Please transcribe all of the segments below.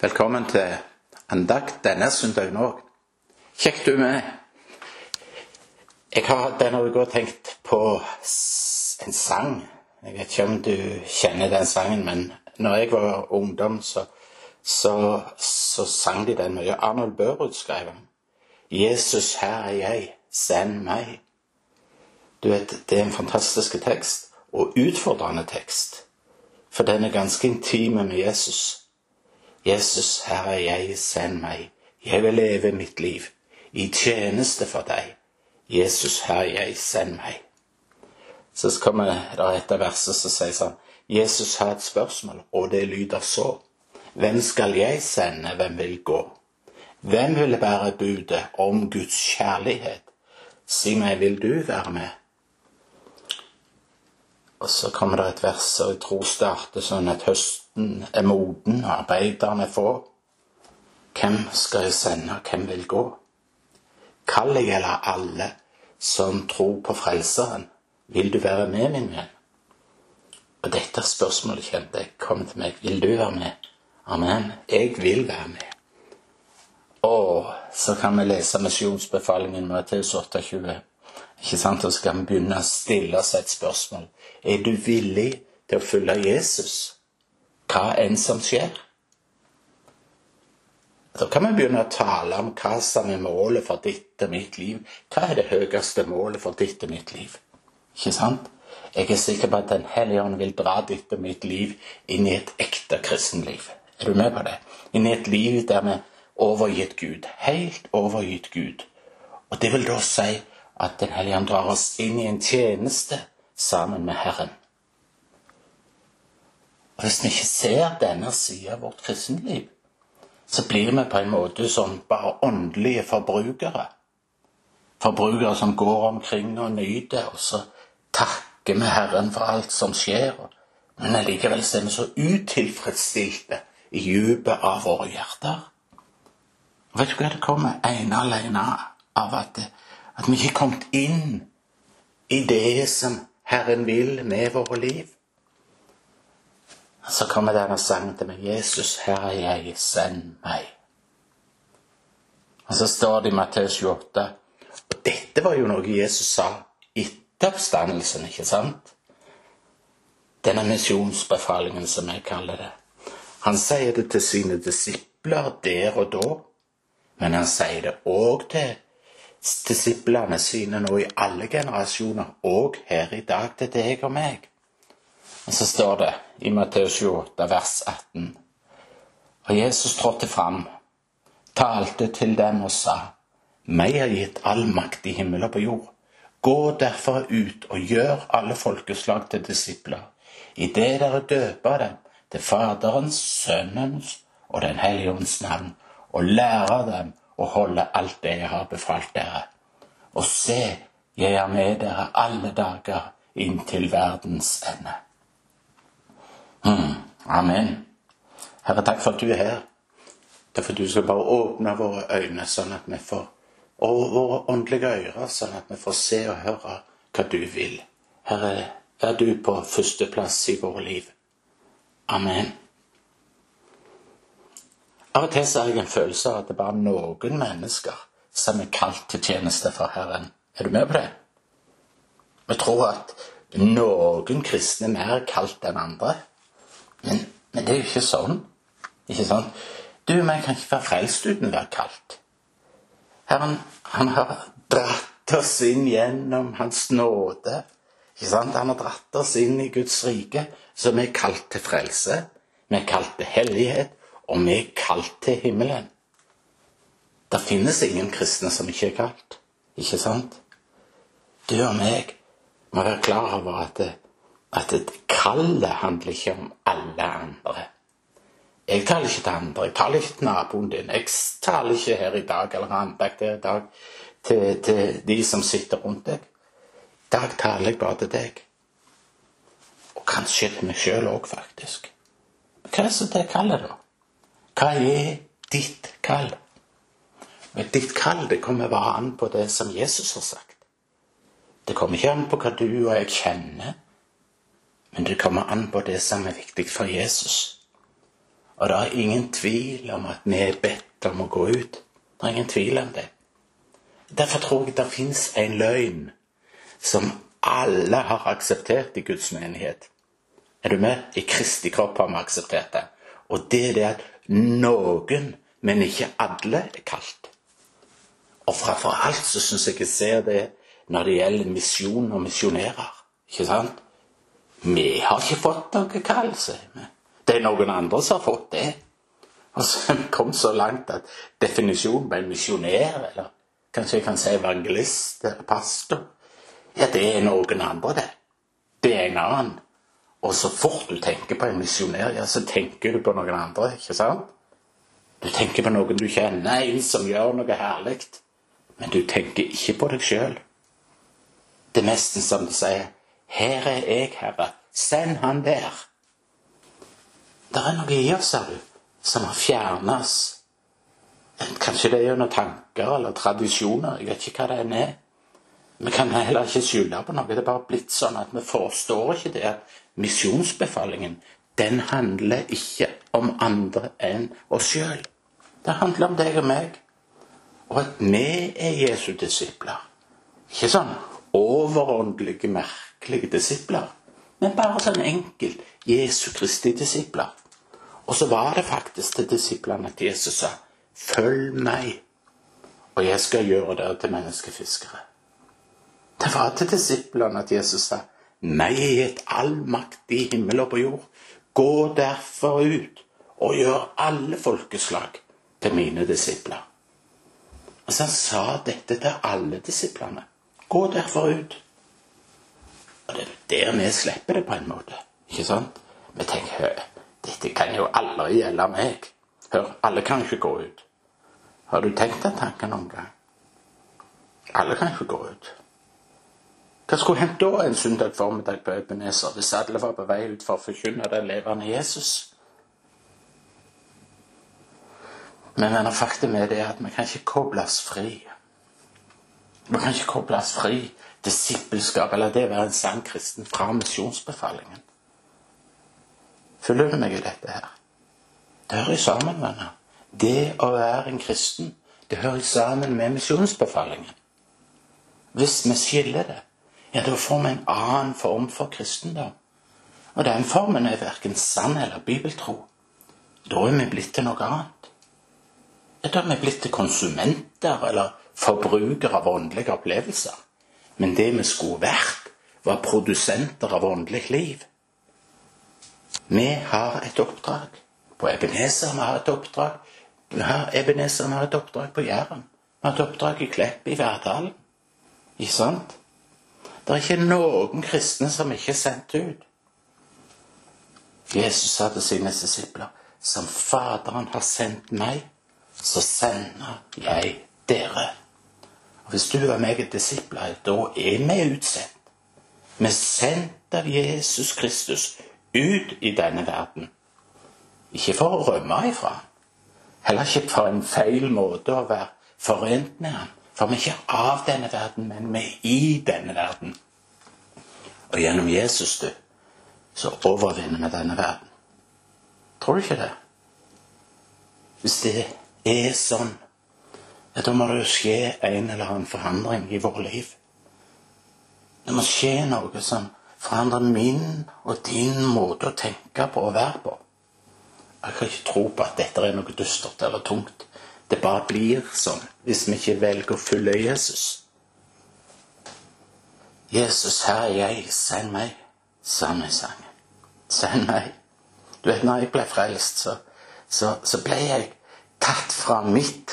Velkommen til andakt denne søndagen òg. Kjekt du er med. Jeg har denne uka tenkt på en sang. Jeg vet ikke om du kjenner den sangen, men når jeg var ungdom, så, så, så sang de den mye. Arnold Børud skrev den. 'Jesus, her er jeg, send meg'. Du vet, Det er en fantastisk tekst, og utfordrende tekst. For den er ganske intime med Jesus. Jesus, her er jeg, send meg. Jeg vil leve mitt liv i tjeneste for deg. Jesus, her er jeg, send meg. Så kommer det et av versene som sier sånn Jesus har et spørsmål, og det lyder så. Hvem skal jeg sende, hvem vil gå? Hvem vil bære budet om Guds kjærlighet? Si meg, vil du være med? Og så kommer det et vers som jeg tror starter sånn at høsten er moden, og arbeiderne få. Hvem skal jeg sende, hvem vil gå? Kall jeg eller alle som tror på Frelseren, vil du være med, min venn? Og dette spørsmålet kjente jeg kom til meg. Vil du være med? Amen. Jeg vil være med. Og så kan vi lese misjonsbefalingen Matteus 28. Ikke sant? Og så skal vi begynne å stille oss et spørsmål. Er du villig til å følge Jesus, hva enn som skjer? Da kan vi begynne å tale om hva som er målet for ditt og mitt liv. Hva er det høyeste målet for ditt og mitt liv? Ikke sant? Jeg er sikker på at Den hellige ånd vil dra ditt og mitt liv inn i et ekte kristenliv. Er du med på det? Inn i et liv der vi er overgitt Gud. Helt overgitt Gud. Og det vil da si at Den hellige ånd drar oss inn i en tjeneste sammen med Herren. Og Hvis vi ikke ser denne sida av vårt kristenliv, så blir vi på en måte som bare åndelige forbrukere. Forbrukere som går omkring og nyter, og så takker vi Herren for alt som skjer. Men allikevel er vi så utilfredsstilte i dypet av våre hjerter. Og vet du hva det kommer ene alene av at, at vi ikke er kommet inn i det som Herren vil med våre liv. Så kommer denne sangen til meg. Jesus, her er jeg, send meg. Og så står det i Matteus 28. Og dette var jo noe Jesus sa etter oppstandelsen, ikke sant? Denne misjonsbefalingen, som jeg kaller det. Han sier det til sine disipler der og da, men han sier det òg til disiplene sine nå i alle generasjoner, og her i dag til deg og meg. Og så står det i Matteus 28, vers 18. Og Jesus trådte fram, talte til dem og sa, meg er gitt all makt i himmel og på jord. Gå derfor ut og gjør alle folkeslag til disipler, idet dere døper dem til Faderens, Sønnens og Den hellige ånds navn, og lærer dem å holde alt det jeg har befalt dere. Og se, jeg er med dere alle dager inntil verdens ende. Mm, amen. Herre, takk for at du er her. Takk for at du skal bare åpne våre øyne, sånn at vi får og våre åndelige ører, sånn at vi får se og høre hva du vil. Herre, vær du på førsteplass i våre liv. Amen. Av og til så har jeg en følelse av at det bare er noen mennesker som er kalt til tjeneste for Herren. Er du med på det? Vi tror at noen kristne er mer kalt enn andre. Men, men, det er jo ikke sånn. Ikke sant? Du og meg kan ikke være frelst uten å være kalt. Herren han har dratt oss inn gjennom Hans nåde. Ikke sant? Han har dratt oss inn i Guds rike, så vi er kalt til frelse. Vi er kalt til hellighet og vi er kalt til himmelen. Det finnes ingen kristne som ikke er kalt, ikke sant? Du og meg må være klar over at, at kallet handler ikke om alle andre. Jeg taler ikke til andre, jeg taler ikke til naboen din. Jeg taler ikke her i dag eller andakt her i dag til, til de som sitter rundt deg. I dag taler jeg bare til deg. Og kanskje til meg sjøl òg, faktisk. Hva er som det kallet, da? Hva er ditt kall? Men ditt kall det kommer bare an på det som Jesus har sagt. Det kommer ikke an på hva du og jeg kjenner, men det kommer an på det som er viktig for Jesus. Og det er ingen tvil om at vi er bedt om å gå ut. Det er ingen tvil om det. Derfor tror jeg det fins en løgn som alle har akseptert i Guds menighet. Er du med? I Kristi kropp har vi akseptert det. Og det er det at noen, men ikke alle, er kalt. Og framfor alt så syns jeg jeg ser det når det gjelder misjon og misjonærer. Ikke sant? Vi har ikke fått noe kall, sier vi. Det er noen andre som har fått det. Altså, så vi kom så langt at definisjonen på en misjonær, eller kanskje jeg kan si evangelist eller pastor, ja, det er noen andre, det. Det er en annen. Og så fort du tenker på en misjonær, ja, så tenker du på noen andre, ikke sant? Du tenker på noen du kjenner, en som gjør noe herlig. Men du tenker ikke på deg sjøl. Det er nesten som du sier Her er jeg, Herre. Send han der. Det er noe i oss, ser du, som har fjernes. Kanskje det er gjennom tanker eller tradisjoner. Jeg vet ikke hva det enn er. Vi kan heller ikke skylde på noe. Det er bare blitt sånn at vi forstår ikke det. Misjonsbefalingen den handler ikke om andre enn oss sjøl. Det handler om deg og meg. Og at vi er Jesu disipler. Ikke sånn overåndelige, merkelige disipler, men bare sånn enkelt Jesu Kristi disipler. Og så var det faktisk til disiplene at Jesus sa, 'Følg meg, og jeg skal gjøre dere til menneskefiskere'. Det var til disiplene at Jesus sa, 'Meg er gitt all makt i himmel og på jord'. Gå derfor ut og gjør alle folkeslag til mine disipler. Altså Han sa dette til alle disiplene. Gå derfor ut. Og det er der vi slipper det på en måte. Ikke sant? Vi tenker dette kan jo aldri gjelde meg. Hør, alle kan ikke gå ut. Har du tenkt den tanken noen gang? Alle kan ikke gå ut. Hva skulle hendt da en søndag formiddag på Ebenezer hvis alle var på vei ut for å forkynne den levende Jesus? Men faktum er det at vi kan ikke kobles fri. Vi kan ikke kobles fri disippelskap eller det å være en sann kristen fra misjonsbefalingen. Følger du meg i dette her? Det hører sammen, venner. Det å være en kristen, det hører sammen med misjonsbefalingen. Hvis vi skiller det, ja, da får vi en annen form for kristendom. Og den formen er verken sann eller bibeltro. Da er vi blitt til noe annet. Da er vi blitt til konsumenter eller forbrukere av åndelige opplevelser. Men det vi skulle vært, var produsenter av åndelig liv. Vi har et oppdrag. På Ebenezer vi har et oppdrag. Vi har Ebenezer vi har et oppdrag på Jæren. Vi har et oppdrag i Klepp, i Verdalen. Ikke sant? Det er ikke noen kristne som ikke er sendt ut. Jesus sa til sine disipler, som Faderen har sendt meg, så sender jeg dere. Og Hvis du og meg er disipler, da er vi utsendt. Vi er sendt av Jesus Kristus ut i denne verden. Ikke for å rømme ifra Heller ikke for en feil måte å være forent med ham. For vi er ikke av denne verden, men vi er i denne verden. Og gjennom Jesus, du, så overvinner vi denne verden. Tror du ikke det? Hvis det er sånn, da må det jo skje en eller annen forandring i vårt liv. Det må skje noe som forandrer min og din måte å tenke på og være på. Jeg kan ikke tro på at dette er noe dystert eller tungt. Det bare blir sånn hvis vi ikke velger å følge Jesus. Jesus, her er jeg, send meg, sa han i sangen. Send meg. Du vet, når jeg ble frelst, så, så, så ble jeg tatt fra mitt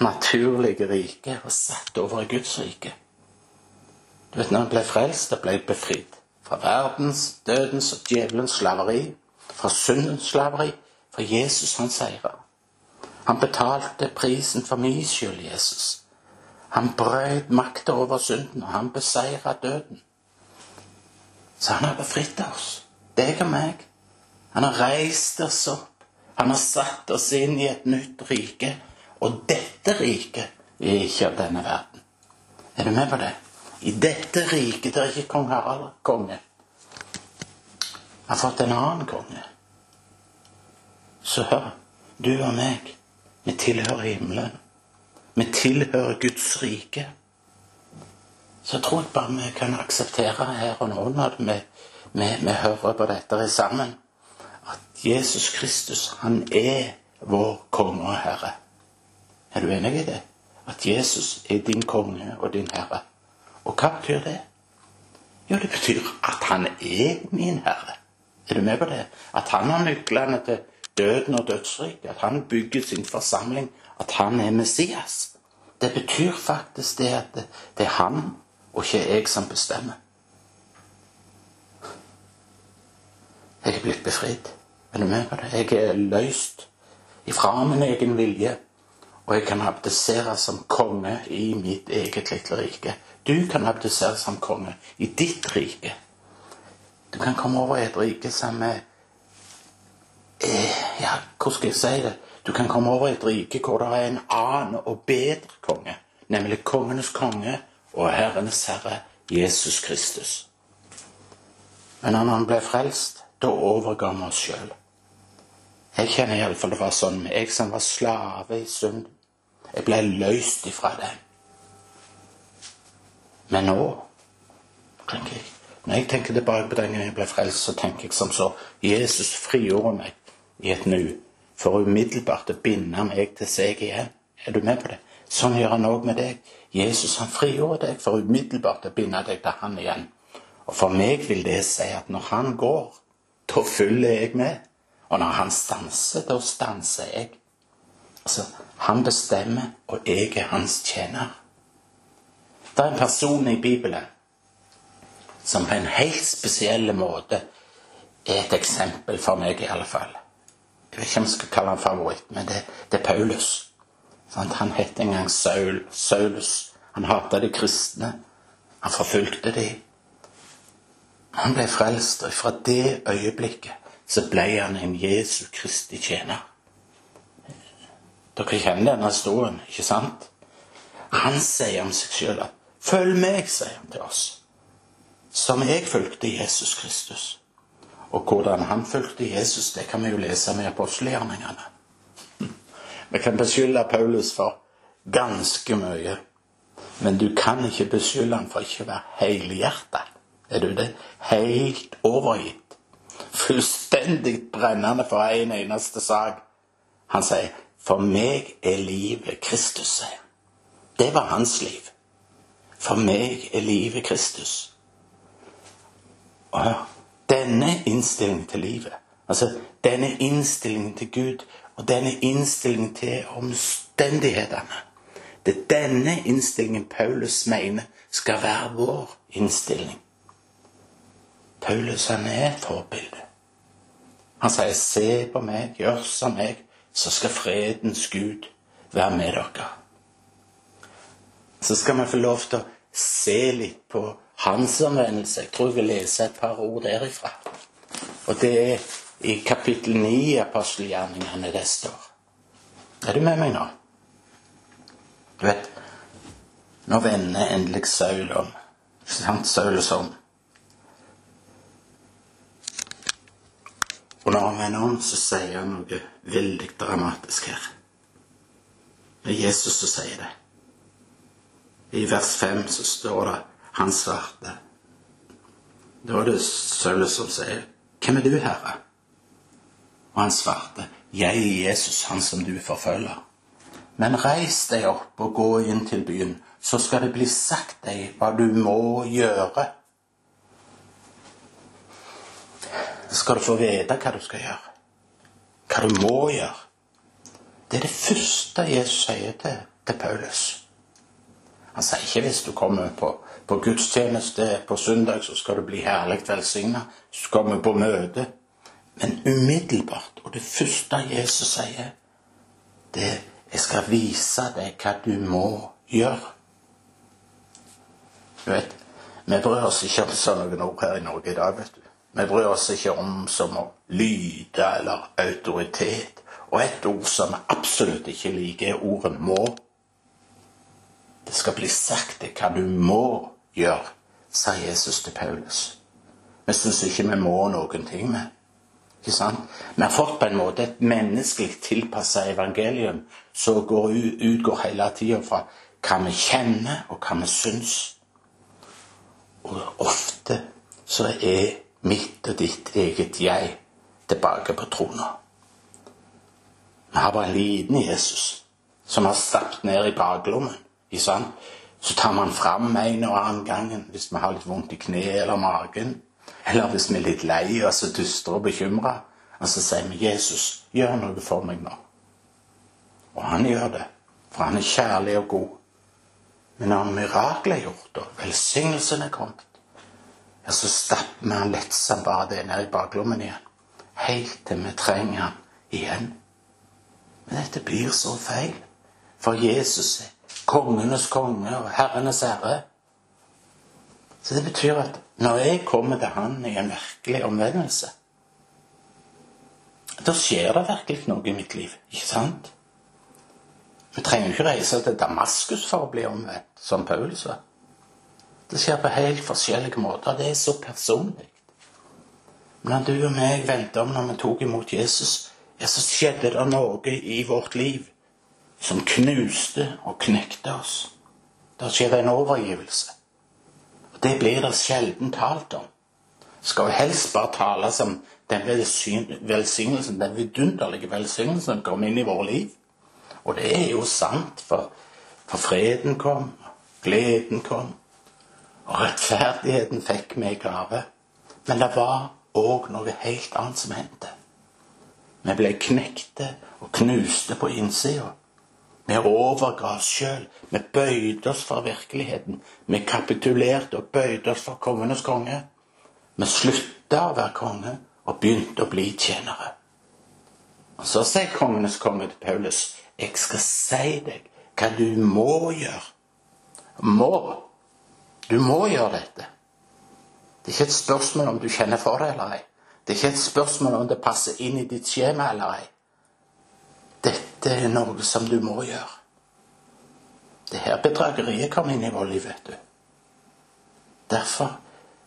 naturlige rike og satt over i Guds rike. Du vet, når han ble frelst, da ble jeg befridd fra verdens, dødens og djevelens slaveri, fra syndens slaveri, for Jesus han seira. Han betalte prisen for min skyld, Jesus. Han brøt makta over synden, og han beseira døden. Så han har befridd oss, deg og meg. Han har reist oss opp. Han har satt oss inn i et nytt rike. Og dette riket er ikke av denne verden. Er du med på det? I dette riket der er ikke kong Harald konge. Han har fått en annen konge. Så hør, du og meg, vi tilhører himmelen. Vi tilhører Guds rike. Så jeg tror jeg bare vi kan akseptere her og nå, når vi, vi, vi hører på dette sammen, at Jesus Kristus, han er vår konge og herre. Er du enig i det? At Jesus er din konge og din herre. Og hva betyr det? Jo, det betyr at han er min herre. Er du med på det? At han har nøklene til døden og dødsriket. At han bygger sin forsamling. At han er Messias. Det betyr faktisk det at det, er han og ikke jeg som bestemmer. Jeg er blitt befridd. Er du med på det? Jeg er løst ifra min egen vilje. Og jeg kan abdisere som konge i mitt eget lille rike. Du kan abdisere som konge i ditt rike. Du kan komme over i et rike som er eh, Ja, hvordan skal jeg si det? Du kan komme over i et rike hvor det er en annen og bedre konge. Nemlig kongenes konge og Herrenes Herre Jesus Kristus. Men når han ble frelst, da overga vi oss sjøl. Jeg kjenner iallfall det var sånn jeg som var slave i synd. Jeg ble løst ifra det. Men nå tenker jeg Når jeg tenker tilbake på den gangen jeg ble frelst, så tenker jeg som så Jesus frigjorde meg i et nu for umiddelbart å binde meg til seg igjen. Er du med på det? Sånn gjør han òg med deg. Jesus han frigjorde deg for umiddelbart å binde deg til han igjen. Og for meg vil det si at når han går, da følger jeg med. Og når han stanser, da stanser jeg. Altså, han bestemmer, og jeg er hans tjener. Det er en person i Bibelen som på en helt spesiell måte er et eksempel for meg, i alle fall. Jeg vet ikke om jeg skal kalle han favoritt, men det, det er Paulus. Han het en gang Saul, Saulus. Han hata de kristne. Han forfulgte de. Han ble frelst, og fra det øyeblikket så ble han en Jesu Kristi tjener. Dere kjenner denne historien, ikke sant? Han sier om seg sjøl at 'Følg meg', sier han til oss. Som jeg fulgte Jesus Kristus. Og hvordan han fulgte Jesus, det kan vi jo lese med apostelgjerningene. Vi kan beskylde Paulus for ganske mye. Men du kan ikke beskylde han for ikke å være helhjerta. Er du det? Helt overgitt. Fullstendig brennende for en eneste sak. Han sier 'For meg er livet Kristus', sier han. Det var hans liv. For meg er livet Kristus. Og denne innstillingen til livet, altså denne innstillingen til Gud og denne innstillingen til omstendighetene Det er denne innstillingen Paulus mener skal være vår innstilling. Paulus han er et forbilde. Han sier 'se på meg, gjør som meg', så skal fredens Gud være med dere. Så skal vi få lov til å se litt på hans omvendelse. Jeg tror jeg vil lese et par ord derifra. Og det er i kapittel 9 i apostelgjerningene det står. Er du med meg nå? Du vet, nå vender endelig Saul om. Sant, Saul og sånn. Og når han vender om, så sier han noe veldig dramatisk her. Det er Jesus som sier det. I vers 5 så står det 'Han svarte'. Da er det sølvet som sier 'Hvem er du, Herre?' Og han svarte 'Jeg er Jesus, han som du forfølger'. Men reis deg opp og gå inn til byen, så skal det bli sagt deg hva du må gjøre. Så skal du få vite hva du skal gjøre. Hva du må gjøre. Det er det første Jesus sier til, til Paulus. Han sier ikke hvis du kommer på, på gudstjeneste på søndag, så skal du bli herlig velsigna. Du kommer på møte. Men umiddelbart, og det første Jesus sier, det er 'Jeg skal vise deg hva du må gjøre'. Du vet, Vi bryr oss ikke om sånne ord her i Norge i dag. vet du. Vi bryr oss ikke om som å lyde eller autoritet. Og et ord som vi absolutt ikke liker, er ordet 'må'. Det skal bli sagt det hva du må gjøre, sa Jesus til Paulus. Vi syns ikke vi må noen ting med. Ikke sant? Vi har fått på en måte et menneskelig tilpassa evangelium som går utgår hele tida fra hva vi kjenner, og hva vi syns. Og ofte så er mitt og ditt eget jeg tilbake på trona. Vi har bare en liten Jesus som har stappet ned i baklommen. Så tar man fram en og annen gang hvis vi har litt vondt i kneet eller magen. Eller hvis vi er litt lei og så dystre og bekymra. Og så sier vi 'Jesus, gjør noe for meg nå'. Og han gjør det, for han er kjærlig og god. Men når miraklet er gjort, og velsignelsen er kommet, ja, så stapper vi han lettsomt bare det ned i baklommen igjen. Helt til vi trenger han igjen. Men dette blir så feil. For Jesus er kongenes konge og herrenes herre. Så det betyr at når jeg kommer til Han i en virkelig omvendelse, da skjer det virkelig noe i mitt liv. Ikke sant? Vi trenger ikke reise til Damaskus for å bli omvendt, som Paulus var. Det skjer på helt forskjellige måter. Det er så personlig. Når du og meg venta om når vi tok imot Jesus, ja, så skjedde det noe i vårt liv som knuste og knekte oss. Det skjedde en overgivelse. Og det blir det sjelden talt om. Skal helst bare tale som den velsignelsen, den vidunderlige velsignelsen som kom inn i vårt liv. Og det er jo sant, for, for freden kom, gleden kom, rettferdigheten fikk meg i gave. Men det var òg noe helt annet som hendte. Vi ble knekte og knuste på innsida. Vi overga oss sjøl. Vi bøyde oss for virkeligheten. Vi kapitulerte og bøyde oss for kongenes konge. Vi slutta å være konge og begynte å bli tjenere. Og Så sier kongenes konge til Paulus, jeg skal si deg hva du må gjøre. Må. Du må gjøre dette. Det er ikke et spørsmål om du kjenner for det eller ei. Det er ikke et spørsmål om det passer inn i ditt skjema eller ei. Dette er noe som du må gjøre. Det er her bedrageriet kommer inn i vårt liv, vet du. Derfor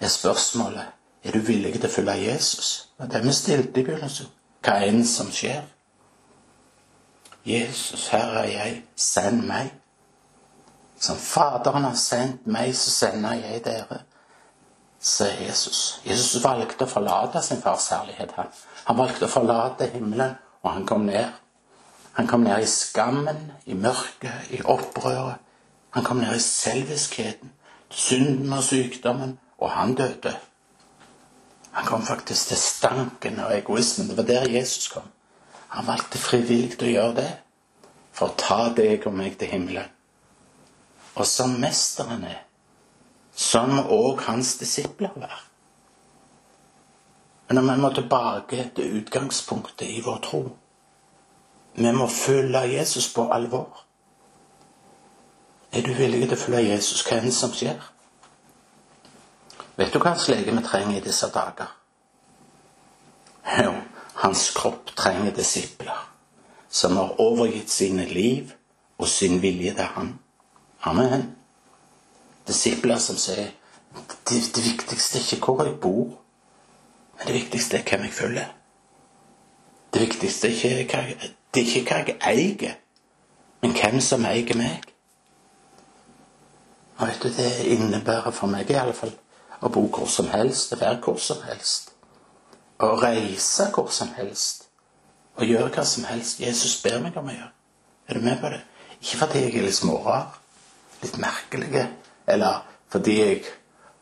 er spørsmålet er du villig til å følge Jesus. Det er vi stilte i begynnelsen. Hva enn som skjer. Jesus, her er jeg. Send meg. Som Faderen har sendt meg, så sender jeg dere sier Jesus. Jesus valgte å forlate sin fars herlighet. Han, han valgte å forlate himmelen, og han kom ned. Han kom ned i skammen, i mørket, i opprøret. Han kom ned i selviskheten, synden og sykdommen, og han døde. Han kom faktisk til stanken og egoismen. Det var der Jesus kom. Han valgte frivillig å gjøre det for å ta deg og meg til himmelen. Og som mesteren er, som òg hans disipler være. Men vi må tilbake til utgangspunktet i vår tro. Vi må følge Jesus på alvor. Er du villig til å følge Jesus hva enn som skjer? Vet du hva hans legeme trenger i disse dager? Jo, hans kropp trenger disipler som har overgitt sine liv og sin vilje til han. Amen disipler som sier det, det viktigste er ikke hvor jeg bor, men det viktigste er hvem jeg følger. Det viktigste er ikke hva, det er ikke hva jeg eier, men hvem som eier meg. Og vet du, Det innebærer for meg i alle fall å bo hvor som helst, å være hvor som helst. Å reise hvor som helst. Å gjøre hva som helst Jesus ber meg om å gjøre. Er du med på det? Ikke fordi jeg er litt smårar, litt merkelige, eller fordi jeg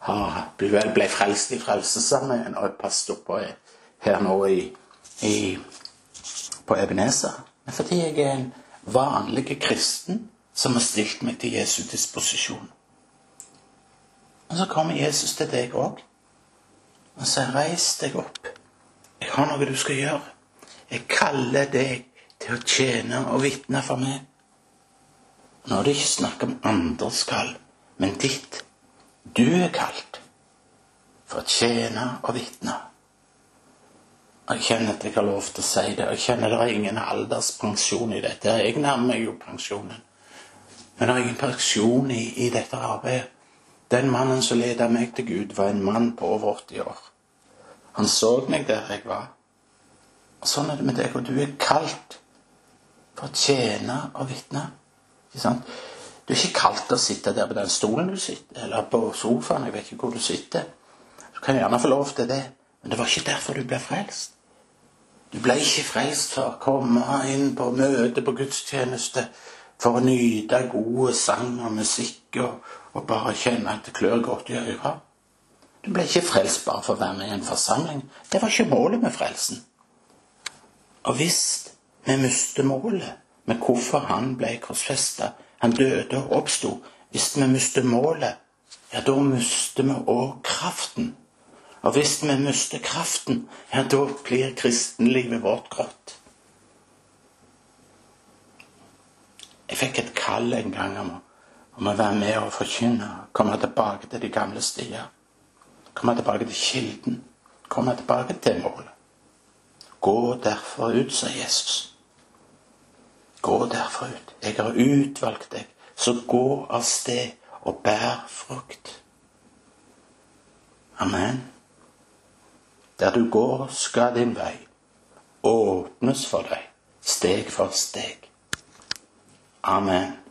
har, ble frelst i Frelsesarmeen og er pastor på her nå i, i, på Ebenezer. Men fordi jeg er en vanlig kristen som har stilt meg til Jesu disposisjon. Og så kommer Jesus til deg òg og sier, 'Reis deg opp. Jeg har noe du skal gjøre.' 'Jeg kaller deg til å tjene og vitne for meg.' Nå er det ikke snakk om andres kall, men ditt. Du er kalt for å tjene og vitne. Jeg kjenner at jeg har lov til å si det. Jeg kjenner det er ingen alderspensjon i dette. Jeg nærmer meg jo pensjonen. Men det er ingen pensjon i, i dette arbeidet. Den mannen som ledet meg til Gud, var en mann på over 80 år. Han så meg der jeg var. Og Sånn er det med deg, og du er kalt for å tjene og vitne. Du er ikke kalt til å sitte der på den stolen du sitter, eller på sofaen. Jeg vet ikke hvor du sitter. Du kan gjerne få lov til det, men det var ikke derfor du ble frelst. Du ble ikke frelst for å komme inn på møte på gudstjeneste for å nyte gode sang og musikk og, og bare kjenne at det klør godt i øra. Du ble ikke frelst bare for å være med i en forsamling. Det var ikke målet med frelsen. Og hvis vi mister målet med hvorfor han ble korsfesta, han døde og oppsto Hvis vi mister målet, ja, da mister vi òg kraften. Og hvis vi mister kraften, ja, da blir kristenlivet vårt grått. Jeg fikk et kall en gang om, om å være med og forkynne, komme tilbake til de gamle stier. Komme tilbake til kilden. Komme tilbake til målet. Gå derfor ut, sa Jesus. Gå derfor ut. Jeg har utvalgt deg, så gå av sted og bær frukt. Amen. Der du går, skal din vei åpnes for deg, steg for steg. Amen.